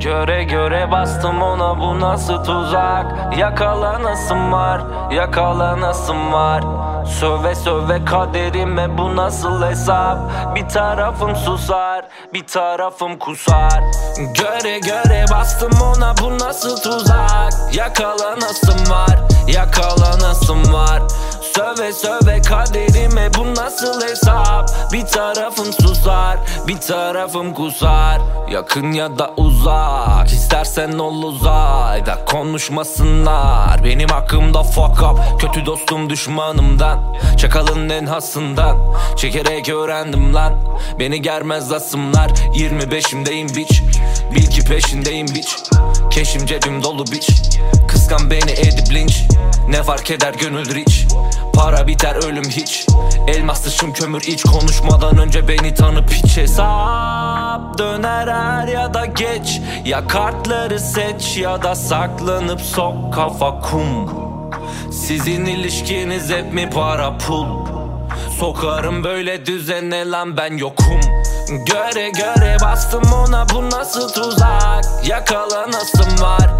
Göre göre bastım ona bu nasıl tuzak? Yakalanasım var, yakalanasım var? Söve söve kaderime bu nasıl hesap? Bir tarafım susar, bir tarafım kusar. Göre göre bastım ona bu nasıl tuzak? Yakalanasım var, yakalanasım var? Söve söve kaderime bu nasıl hesap? Bir tarafım susar bir tarafım kusar. Yakın ya da uzak istersen ol uzayda Konuşmasınlar. Benim hakkımda fuck up Kötü dostum düşmanımdan. Çakalın en hasından Çekerek öğrendim lan. Beni germez asımlar 25'imdeyim biç Bil ki peşindeyim biç Keşim cebim dolu biç Kıskan beni edip linç. Ne fark eder gönül rich Para biter ölüm hiç. Elmas dışım kömür iç Konuşmadan önce beni tanıp hiç hesap Döner er ya da geç. Ya kartları seç ya da saklanıp sok kafa kum. Sizin ilişkiniz hep mi para pul? Sokarım böyle düzene lan ben yokum. Göre göre bastım ona. Bu nasıl tuzak? Yakalanasım var. Var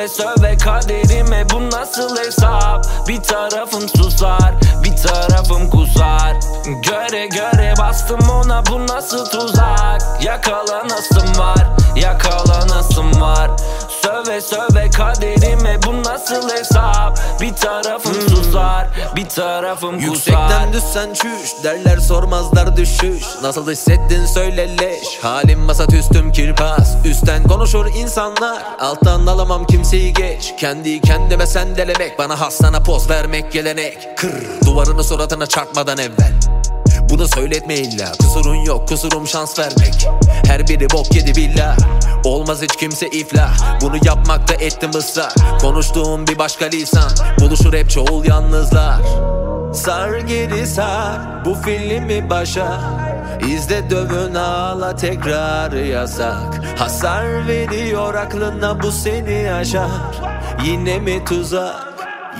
Söve söve kaderime bu nasıl hesap? Bir tarafım susar bir tarafım kusar Göre göre bastım ona bu nasıl tuzak? Yakalanasım var yakalanasım var. Söve söve kaderime bu nasıl hesap? Bir tarafım susar bir tarafım kusar. Yüksekten düşsen çüş derler sormazlar düşüş. Nasıl hissettin söyle leş. Halim masat üstüm kirpas. Üstten konuşur insanlar Alttan alamam kimseyi geç. Kendi kendime sendelemek Bana hastana poz vermek gelenek. Kır duvarını suratına çarpmadan evvel bunu söyletme illa. Kusurun yok kusurum şans vermek. Her biri bok yedi billah Olmaz hiç kimse iflah. Bunu yapmakta ettim ısrar Konuştuğum bir başka lisan. Buluşur hep çoğul yalnızlar. Sar geri sar Bu filmi başa. İzle dövün ağla tekrar yasak. Hasar veriyor aklına bu seni aşar. Yine mi tuzak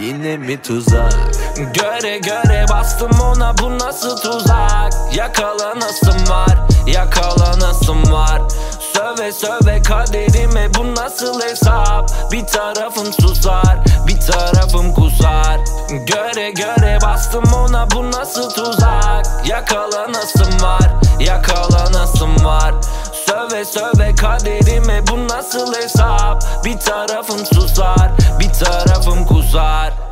Yine mi tuzak Göre göre bastım ona bu nasıl tuzak? Yakalanasım var yakalanasım var. Söve söve kaderime bu nasıl hesap? Bir tarafım susar bir tarafım kusar. Göre göre bastım ona bu nasıl tuzak? Yakalanasım var yakalanasım var. Söve söve kaderime bu nasıl hesap? Bir tarafım susar bir tarafım kusar